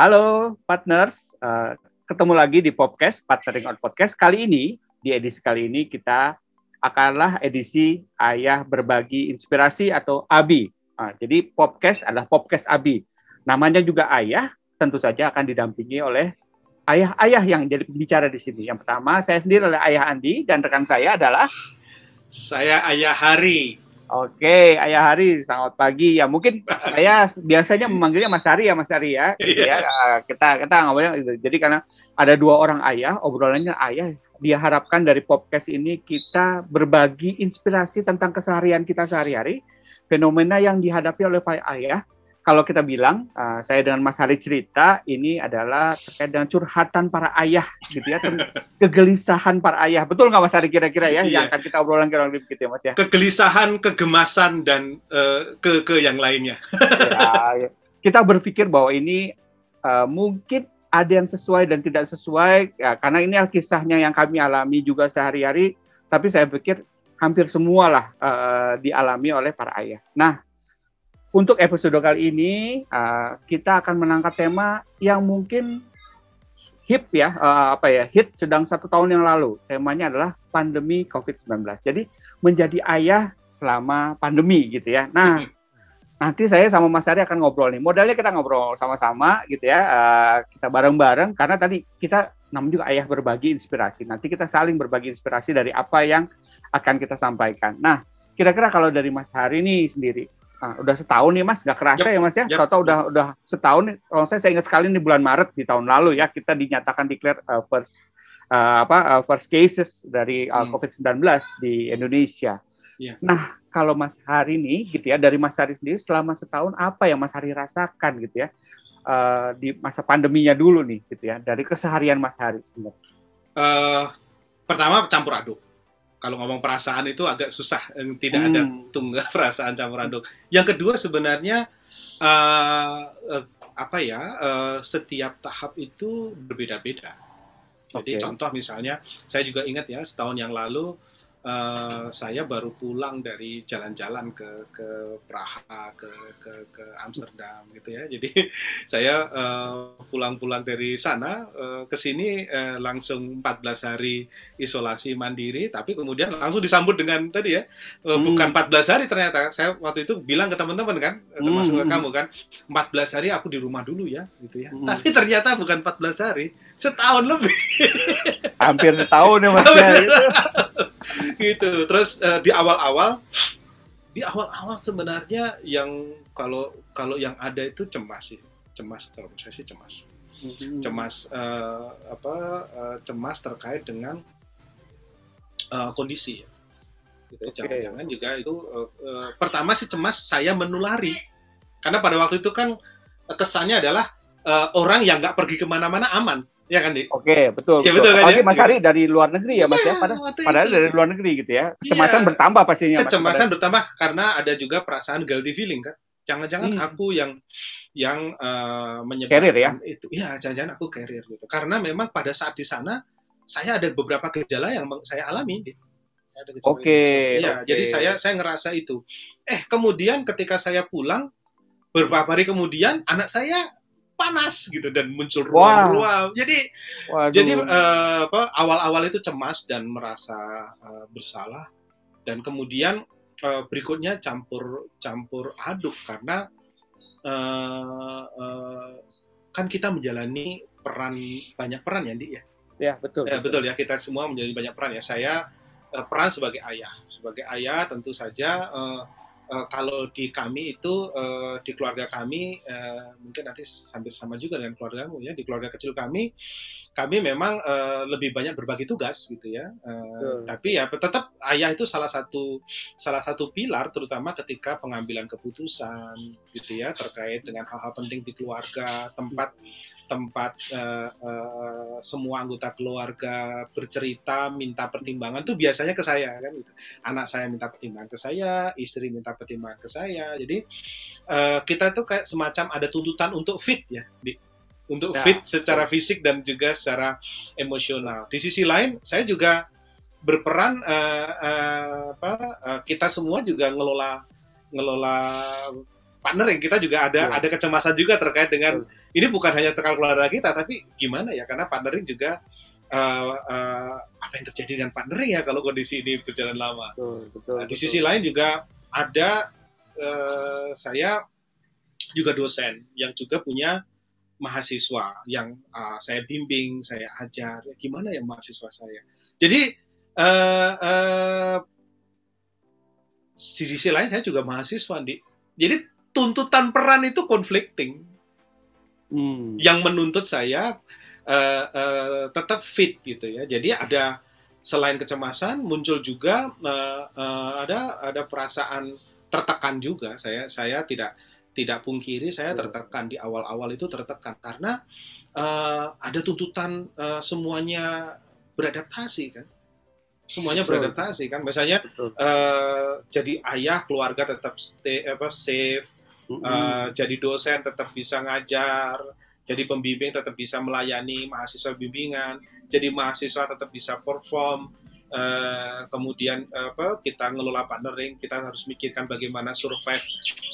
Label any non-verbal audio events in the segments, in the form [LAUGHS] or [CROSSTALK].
Halo partners, uh, ketemu lagi di podcast Partnering on Podcast. Kali ini di edisi kali ini kita akanlah edisi Ayah Berbagi Inspirasi atau ABI. Uh, jadi podcast adalah podcast ABI. Namanya juga Ayah, tentu saja akan didampingi oleh ayah-ayah yang jadi pembicara di sini. Yang pertama saya sendiri adalah Ayah Andi dan rekan saya adalah saya Ayah Hari. Oke, Ayah Hari, selamat pagi. Ya mungkin saya biasanya memanggilnya Mas Hari ya, Mas Hari ya. Gitu [LAUGHS] ya. Kita kita ngomongnya itu. Jadi karena ada dua orang ayah, obrolannya ayah. Dia harapkan dari podcast ini kita berbagi inspirasi tentang keseharian kita sehari-hari, fenomena yang dihadapi oleh Pak Ayah, kalau kita bilang, uh, saya dengan Mas Hari cerita, ini adalah terkait dengan curhatan para ayah, gitu ya, [LAUGHS] kegelisahan para ayah. Betul nggak Mas Hari kira-kira ya, iya. yang akan kita obrolan kira gitu ya Mas ya? Kegelisahan, kegemasan, dan uh, ke ke yang lainnya. ya, kita berpikir bahwa ini uh, mungkin ada yang sesuai dan tidak sesuai, ya, karena ini kisahnya yang kami alami juga sehari-hari, tapi saya pikir hampir semualah uh, dialami oleh para ayah. Nah, untuk episode kali ini uh, kita akan mengangkat tema yang mungkin hip ya, uh, apa ya, hit sedang satu tahun yang lalu. Temanya adalah pandemi COVID-19. Jadi menjadi ayah selama pandemi gitu ya. Nah, nanti saya sama Mas Ari akan ngobrol nih. Modalnya kita ngobrol sama-sama gitu ya, uh, kita bareng-bareng karena tadi kita namanya juga ayah berbagi inspirasi. Nanti kita saling berbagi inspirasi dari apa yang akan kita sampaikan. Nah, kira-kira kalau dari Mas Hari nih sendiri, Nah, udah setahun nih Mas, nggak kerasa yep. ya Mas ya? Yep. Toto udah udah setahun. Kalau saya saya ingat sekali di bulan Maret di tahun lalu ya kita dinyatakan declare uh, first uh, apa uh, first cases dari uh, hmm. COVID-19 di Indonesia. Yeah. Nah, kalau Mas Hari ini gitu ya dari Mas Hari sendiri selama setahun apa yang Mas Hari rasakan gitu ya uh, di masa pandeminya dulu nih gitu ya dari keseharian Mas Hari sebenarnya. Uh, pertama campur aduk kalau ngomong perasaan itu agak susah, tidak hmm. ada tunggal [LAUGHS] perasaan campur aduk. Yang kedua sebenarnya uh, uh, apa ya, uh, setiap tahap itu berbeda-beda. Jadi okay. contoh misalnya, saya juga ingat ya setahun yang lalu uh, saya baru pulang dari jalan-jalan ke ke Praha ke ke ke Amsterdam gitu ya jadi [LAUGHS] saya pulang-pulang uh, dari sana uh, ke sini uh, langsung 14 hari isolasi mandiri tapi kemudian langsung disambut dengan tadi ya uh, hmm. bukan 14 hari ternyata saya waktu itu bilang ke teman-teman kan termasuk hmm. ke kamu kan 14 hari aku di rumah dulu ya gitu ya hmm. tapi ternyata bukan 14 hari setahun lebih [LAUGHS] hampir setahun ya mas ya, gitu. Terus uh, di awal-awal di awal-awal sebenarnya yang kalau kalau yang ada itu cemas sih. Cemas kalau saya sih cemas. Hmm. cemas uh, apa uh, cemas terkait dengan uh, kondisi ya. Gitu, okay. jangan-jangan juga itu uh, uh, pertama sih cemas saya menulari. Karena pada waktu itu kan kesannya adalah uh, orang yang nggak pergi ke mana-mana aman Ya kan, Dik? Oke, betul. Ya, betul, betul kan, Apalagi ya? Mas Ari dari luar negeri ya, Mas ya. Pada, padahal dari luar negeri gitu ya. Kecemasan ya. bertambah pastinya. Kecemasan mas, bertambah karena ada juga perasaan guilty feeling kan. Jangan-jangan hmm. aku yang yang uh, menyebabkan ya? itu. Iya, jangan-jangan aku carrier gitu. Karena memang pada saat di sana saya ada beberapa gejala yang saya alami. Dik. Saya ada gejala. Oke. Okay, ya, okay. jadi saya saya ngerasa itu. Eh, kemudian ketika saya pulang beberapa hari kemudian anak saya panas gitu dan muncul ruam-ruam. Jadi Waduh. jadi uh, apa awal-awal itu cemas dan merasa uh, bersalah dan kemudian uh, berikutnya campur campur aduk karena uh, uh, kan kita menjalani peran banyak peran ya, Di ya. Ya, betul. Ya, betul. betul ya kita semua menjalani banyak peran ya. Saya uh, peran sebagai ayah. Sebagai ayah tentu saja uh, uh, kalau di kami itu uh, di keluarga kami uh, mungkin nanti hampir sama juga dengan keluargamu ya di keluarga kecil kami kami memang uh, lebih banyak berbagi tugas gitu ya. Uh, tapi ya tetap ayah itu salah satu salah satu pilar terutama ketika pengambilan keputusan gitu ya terkait dengan hal-hal penting di keluarga tempat tempat uh, uh, semua anggota keluarga bercerita minta pertimbangan tuh biasanya ke saya kan gitu. anak saya minta pertimbangan ke saya istri minta pertimbangan ke saya jadi uh, kita tuh kayak semacam ada tuntutan untuk fit ya di untuk ya. fit secara fisik dan juga secara emosional. Di sisi lain, saya juga berperan uh, uh, apa uh, kita semua juga ngelola ngelola partner yang kita juga ada ya. ada kecemasan juga terkait dengan ini bukan hanya tekan keluarga kita, tapi gimana ya? Karena partnering juga uh, uh, apa yang terjadi dengan partnering ya kalau kondisi ini berjalan lama. Betul, betul, nah, di betul. sisi lain juga ada uh, saya juga dosen yang juga punya mahasiswa yang uh, saya bimbing, saya ajar. Gimana ya mahasiswa saya? Jadi uh, uh, di sisi lain saya juga mahasiswa, di. Jadi tuntutan peran itu conflicting. Hmm. Yang menuntut saya uh, uh, tetap fit gitu ya. Jadi ada selain kecemasan muncul juga uh, uh, ada ada perasaan tertekan juga. Saya saya tidak tidak pungkiri saya tertekan di awal-awal itu tertekan karena uh, ada tuntutan uh, semuanya beradaptasi kan semuanya beradaptasi kan misalnya uh, jadi ayah keluarga tetap stay apa safe uh, jadi dosen tetap bisa ngajar jadi pembimbing tetap bisa melayani mahasiswa bimbingan jadi mahasiswa tetap bisa perform. Uh, kemudian uh, apa kita ngelola partnering kita harus mikirkan bagaimana survive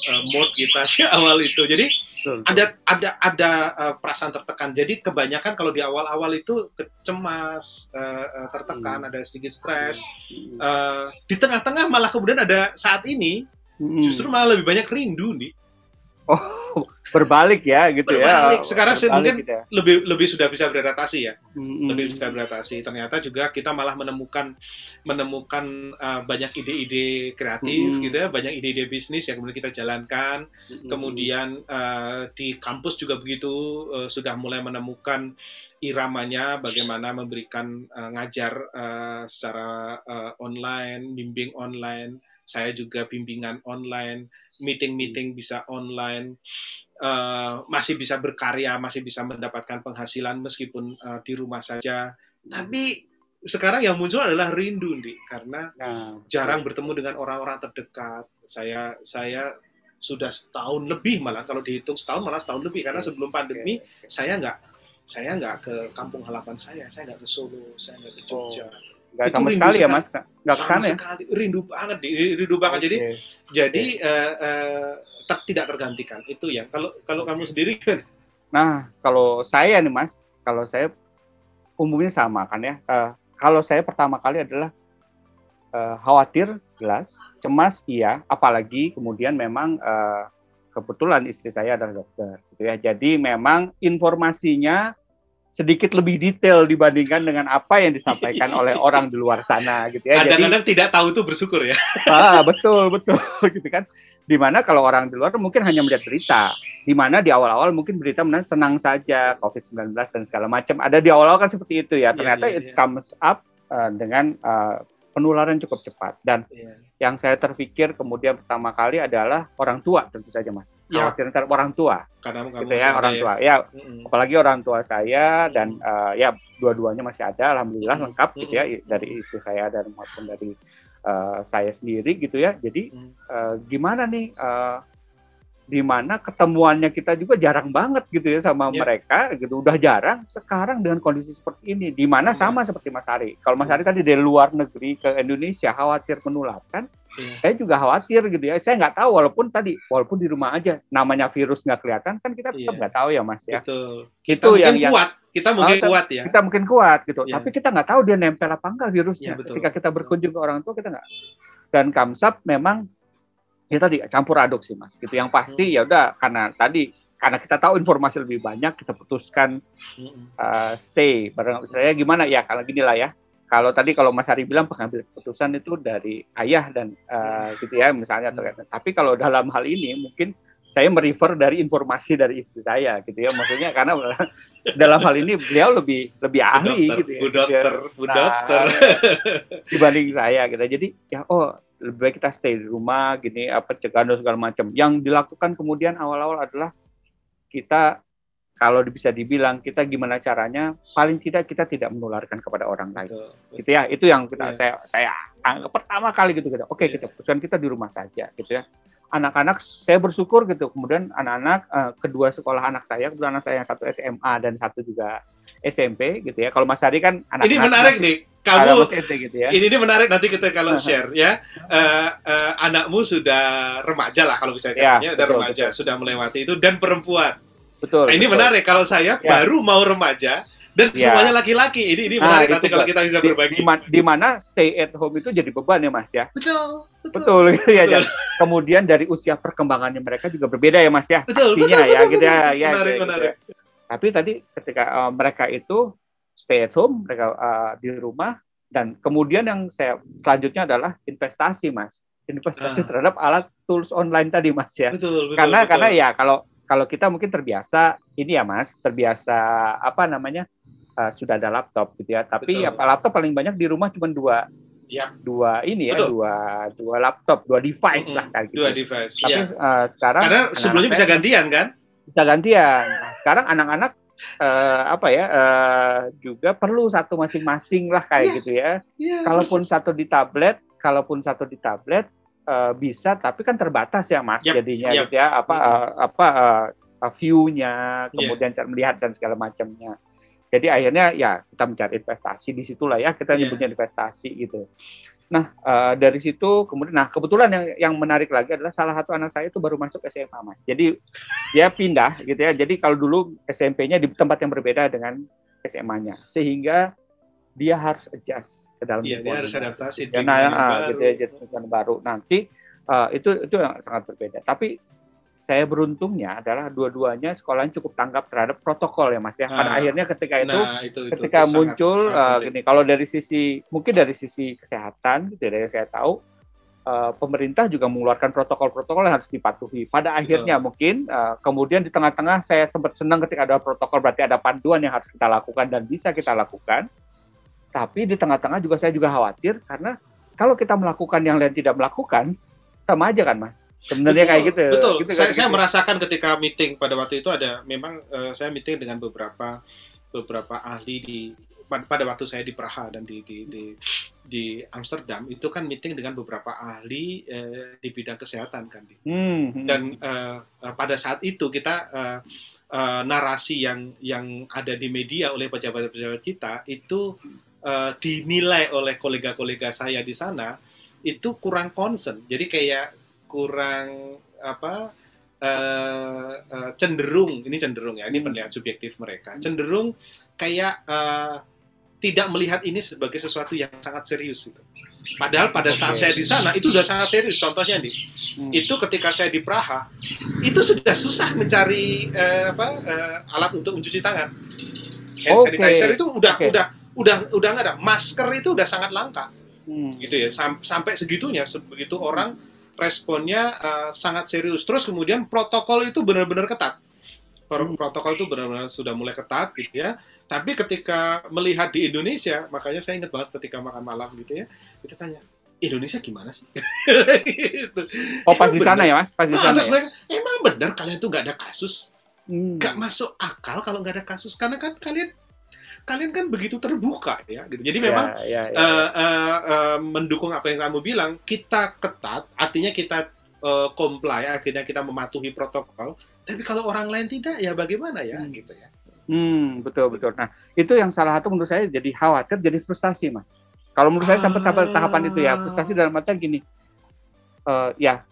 uh, mode kita [LAUGHS] di awal itu. Jadi betul, ada ada ada uh, perasaan tertekan. Jadi kebanyakan kalau di awal-awal itu kecemas uh, tertekan hmm. ada sedikit stres. Hmm. uh, di tengah-tengah malah kemudian ada saat ini hmm. justru malah lebih banyak rindu nih Oh, [LAUGHS] berbalik ya gitu berbalik. ya. Berbalik. Sekarang sih mungkin gitu ya. lebih lebih sudah bisa beradaptasi ya. Hmm. Lebih bisa beradaptasi. Ternyata juga kita malah menemukan menemukan uh, banyak ide-ide kreatif hmm. gitu ya, banyak ide-ide bisnis yang kemudian kita jalankan. Hmm. Kemudian uh, di kampus juga begitu uh, sudah mulai menemukan iramanya bagaimana memberikan uh, ngajar uh, secara uh, online, bimbing online saya juga bimbingan online, meeting-meeting bisa online, uh, masih bisa berkarya, masih bisa mendapatkan penghasilan meskipun uh, di rumah saja. Tapi sekarang yang muncul adalah rindu, nih, karena nah, jarang bertemu dengan orang-orang terdekat. Saya saya sudah setahun lebih malah kalau dihitung setahun malah setahun lebih karena sebelum pandemi okay, okay. saya nggak saya nggak ke kampung halaman saya, saya nggak ke Solo, saya nggak ke Jogja. Oh Gak sama sekali ya mas nggak sama ya? sekali rindu banget rindu banget okay. jadi jadi uh, uh, tidak tergantikan. Itu ya. Kalau kalau kamu sendiri kan nah kalau saya nih mas kalau saya umumnya sama kan ya. Uh, kalau saya pertama kali adalah uh, khawatir jelas. Cemas iya. Apalagi kemudian memang uh, kebetulan istri saya adalah dokter gitu ya. Jadi memang informasinya sedikit lebih detail dibandingkan dengan apa yang disampaikan oleh orang di luar sana gitu ya. Kadang-kadang tidak tahu itu bersyukur ya. [LAUGHS] Ah, betul, betul [LAUGHS] gitu kan. Di mana kalau orang di luar mungkin hanya melihat berita. Di mana di awal-awal mungkin berita menang tenang saja COVID-19 dan segala macam. Ada di awal-awal kan seperti itu ya. Iya, Ternyata yeah, yeah, it comes up uh, dengan uh, penularan cukup cepat dan yeah. yang saya terpikir kemudian pertama kali adalah orang tua tentu saja mas ya. ntar orang tua karena gitu ya orang ya. tua ya mm-hmm. apalagi orang tua saya dan uh, ya dua-duanya masih ada alhamdulillah mm-hmm. lengkap gitu ya dari istri saya dan maupun dari uh, saya sendiri gitu ya jadi uh, gimana nih uh, di mana ketemuannya kita juga jarang banget gitu ya sama yeah. mereka gitu udah jarang sekarang dengan kondisi seperti ini di mana yeah. sama seperti Mas Ari kalau Mas Ari tadi dari luar negeri ke Indonesia khawatir menularkan yeah. saya juga khawatir gitu ya saya nggak tahu walaupun tadi walaupun di rumah aja namanya virus nggak kelihatan kan kita tetap iya. nggak yeah. tahu ya Mas ya Betul. kita itu mungkin yang kuat kita mungkin oh, kuat ya kita mungkin kuat gitu yeah. tapi kita nggak tahu dia nempel apa enggak virusnya yeah, betul. ketika kita berkunjung ke orang tua kita nggak dan Kamsap memang ya tadi campur aduk sih mas. Gitu yang pasti hmm. ya udah karena tadi karena kita tahu informasi lebih banyak kita putuskan uh, stay bareng. Saya gimana? Ya kalau gini lah ya. Kalau tadi kalau Mas Hari bilang pengambil keputusan itu dari ayah dan uh, gitu ya misalnya hmm. tapi kalau dalam hal ini mungkin saya merefer dari informasi dari istri saya gitu ya. Maksudnya karena [LAUGHS] dalam hal ini beliau lebih lebih ahli dokter, gitu ya. Bu dokter bu nah, dokter dibanding saya gitu. Jadi ya oh lebih baik kita stay di rumah gini apa cegah segala macam. Yang dilakukan kemudian awal-awal adalah kita kalau bisa dibilang kita gimana caranya paling tidak kita tidak menularkan kepada orang lain. Betul, Gitu ya. Itu yang kita yeah. saya saya anggap pertama kali gitu gitu. Oke, yeah. kita putuskan kita di rumah saja gitu ya. Anak-anak saya bersyukur gitu. Kemudian anak-anak uh, kedua sekolah anak saya, kebetulan anak saya yang satu SMA dan satu juga SMP gitu ya. Kalau Mas Ari kan anak, -anak Ini menarik nih kamu gitu ya. ini, ini menarik nanti kita kalau [LAUGHS] share ya uh, uh, anakmu sudah remaja lah kalau bisa katanya ya, udah remaja betul. sudah melewati itu dan perempuan betul. Nah, ini betul. menarik kalau saya Ya. baru mau remaja dan Ya. semuanya laki-laki. Ini ini Nah, menarik nanti kalau kita bisa berbagi. di, di mana stay at home itu jadi beban ya Mas ya. Betul, betul. Betul gitu [LAUGHS] ya. Betul. Dan kemudian dari usia perkembangannya mereka juga berbeda ya Mas ya. Betul, betul, Pastinya ya betul, gitu ya. betul. ya Menarik, gitu menarik. ya. Tapi tadi ketika eh, mereka itu stay at home, mereka eh, di rumah dan kemudian yang saya selanjutnya adalah investasi Mas. Investasi Ah. terhadap alat tools online tadi Mas ya. Betul, betul. karena betul. karena ya kalau kalau kita mungkin terbiasa ini ya mas terbiasa apa namanya uh, sudah ada laptop gitu ya tapi Betul. apa laptop paling banyak di rumah cuma dua Yap. dua ini ya Betul. dua dua laptop dua device Mm-mm. lah kayak gitu dua device. tapi Iya. uh, sekarang Karena sebelumnya bisa gantian kan? bisa gantian Nah, sekarang anak-anak uh, apa ya uh, juga perlu satu masing-masing lah kayak Iya. gitu ya Iya. kalaupun persis. satu di tablet, kalaupun satu di tablet eh, bisa, tapi kan terbatas ya mas, Yap, jadinya yap. gitu ya, apa eh, apa eh, view-nya, Iya. kemudian cara melihat dan segala macamnya. Jadi akhirnya ya kita mencari investasi di situlah ya, kita Iya. nyebutnya investasi gitu. Nah eh, dari situ kemudian, nah kebetulan yang yang menarik lagi adalah salah satu anak saya itu baru masuk SMA mas. Jadi [LAUGHS] dia pindah gitu ya. Jadi kalau dulu SMP-nya di tempat yang berbeda dengan SMA-nya, sehingga dia harus adjust ke dalam Iya, dia harus adaptasi Ya, nah, yang ah, baru. gitu ya, baru. Nanti eh, itu itu yang sangat berbeda. Tapi saya beruntungnya adalah dua-duanya sekolahnya cukup tanggap terhadap protokol ya mas ya. Pada Ah. akhirnya ketika itu Nah, itu, itu, ketika itu muncul sangat penting. gini kalau dari sisi mungkin dari sisi kesehatan gitu ya, dari yang saya tahu eh, pemerintah juga mengeluarkan protokol-protokol yang harus dipatuhi. Pada akhirnya mungkin eh, kemudian di tengah-tengah saya sempat senang ketika ada protokol berarti ada panduan yang harus kita lakukan dan bisa kita lakukan. Tapi di tengah-tengah juga saya juga khawatir karena kalau kita melakukan yang lain tidak melakukan sama aja kan mas. Sebenarnya Betul, kayak gitu. Betul. Gitu saya, saya gitu. merasakan ketika meeting pada waktu itu ada memang eh, saya meeting dengan beberapa beberapa ahli di pada, waktu saya di Praha dan di di di, di Amsterdam itu kan meeting dengan beberapa ahli eh, di bidang kesehatan kan Hmm, hmm. dan eh, pada saat itu kita eh, eh, narasi yang yang ada di media oleh pejabat-pejabat kita itu eh, dinilai oleh kolega-kolega saya di sana itu kurang concern jadi kayak kurang apa eh, eh, cenderung ini cenderung ya ini Hmm. penilaian subjektif mereka cenderung kayak eh, tidak melihat ini sebagai sesuatu yang sangat serius itu padahal pada saat saya di sana itu sudah sangat serius contohnya nih Hmm. itu ketika saya di Praha itu sudah susah mencari eh, apa eh, alat untuk mencuci tangan hand Oke. sanitizer itu udah Oke. udah udah udah nggak ada masker itu udah sangat langka Hmm. gitu ya Sam- sampai segitunya sebegitu orang responnya eh, sangat serius terus kemudian protokol itu benar-benar ketat Hmm. protokol itu benar-benar sudah mulai ketat gitu ya tapi ketika melihat di Indonesia makanya saya ingat banget ketika makan malam gitu ya kita tanya Indonesia gimana sih [LAUGHS] gitu. Oh pas di sana ya mas, pas di Nah, sana. terus ya? mereka, emang benar kalian tuh nggak ada kasus? Hmm. Nggak masuk akal kalau nggak ada kasus karena kan kalian kalian kan begitu terbuka ya. gitu. Jadi memang ya, ya, ya. eh, eh, eh, mendukung apa yang kamu bilang, kita ketat, artinya kita eh, comply, akhirnya kita mematuhi protokol. Tapi kalau orang lain tidak, ya bagaimana ya, Hmm. gitu ya. Hmm, betul betul. Nah, itu yang salah satu menurut saya jadi khawatir, jadi frustasi, Mas. Kalau menurut saya sampai sampai tahapan itu ya, frustasi dalam artian gini. eh, ya,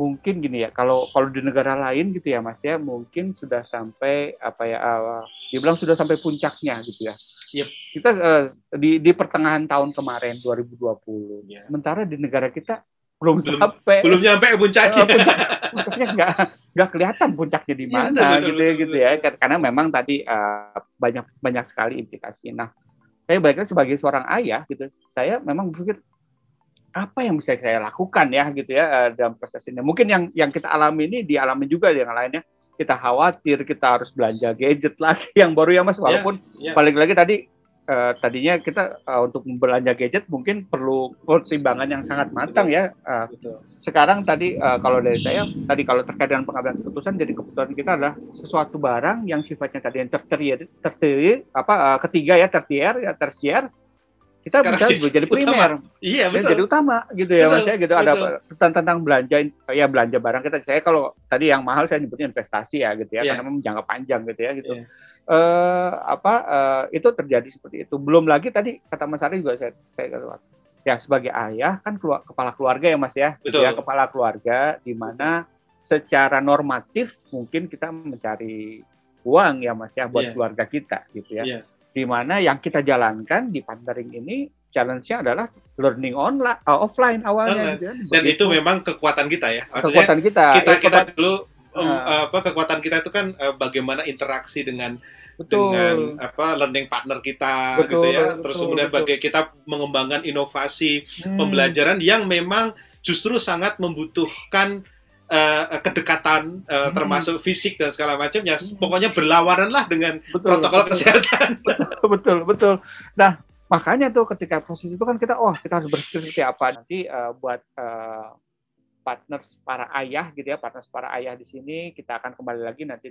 mungkin gini ya, kalau kalau di negara lain gitu ya, Mas ya, mungkin sudah sampai apa ya, eh, dibilang sudah sampai puncaknya gitu ya. Yep. Kita eh, di di pertengahan tahun kemarin 2020. Ya. Sementara di negara kita belum, Belum- sampai Belum nyampe puncaknya. Puncak, puncaknya nggak nggak kelihatan puncaknya di Iya, mana betul, betul, gitu betul, gitu betul. ya Kar- karena memang tadi eh, banyak banyak sekali implikasi. Nah, saya lagi sebagai seorang ayah gitu, saya memang berpikir apa yang bisa saya lakukan ya gitu ya eh, dalam proses ini. Mungkin yang yang kita alami ini dialami juga yang lainnya. Kita khawatir kita harus belanja gadget [LAUGHS] lagi yang baru ya Mas walaupun ya. balik lagi tadi eh, tadinya kita eh, untuk belanja gadget mungkin perlu pertimbangan yang sangat matang ya Betul. sekarang tadi eh, kalau dari saya tadi kalau terkait dengan pengambilan keputusan jadi keputusan kita adalah sesuatu barang yang sifatnya tadi yang tertier tertier apa eh, ketiga ya tertier ya tersier kita Sekarang bisa jadi jadi primer Iya, betul. jadi utama gitu ya Betul, mas ya gitu ada betul. tentang tentang belanja ya belanja barang kita saya kalau tadi yang mahal saya nyebutnya investasi ya gitu ya Iya. karena memang jangka panjang gitu ya gitu Iya. eh apa eh, itu terjadi seperti itu belum lagi tadi kata Mas Ari juga saya saya kata, ya sebagai ayah kan keluar, kepala keluarga ya Mas ya gitu Betul. ya kepala keluarga di mana secara normatif mungkin kita mencari uang ya Mas ya buat Iya. keluarga kita gitu ya. Iya. Di mana yang kita jalankan di partnering ini challenge-nya adalah learning online uh, offline awalnya Online. gitu. Dan Begitu itu memang kekuatan kita ya. Maksudnya kekuatan kita. kita Ya, kita kekuatan- dulu um, Ah. apa kekuatan kita itu kan eh, bagaimana interaksi dengan betul. dengan apa learning partner kita Betul, gitu ya. betul, Terus kemudian betul. bagaimana kita mengembangkan inovasi Hmm. pembelajaran yang memang justru sangat membutuhkan eh, kedekatan eh, Hmm. termasuk fisik dan segala macam ya Hmm. pokoknya berlawanan lah dengan Betul, protokol betul. kesehatan. [LAUGHS] betul betul nah makanya tuh ketika proses itu kan kita oh kita harus berpikir seperti apa nanti eh, buat eh, partners para ayah gitu ya partners para ayah di sini kita akan kembali lagi nanti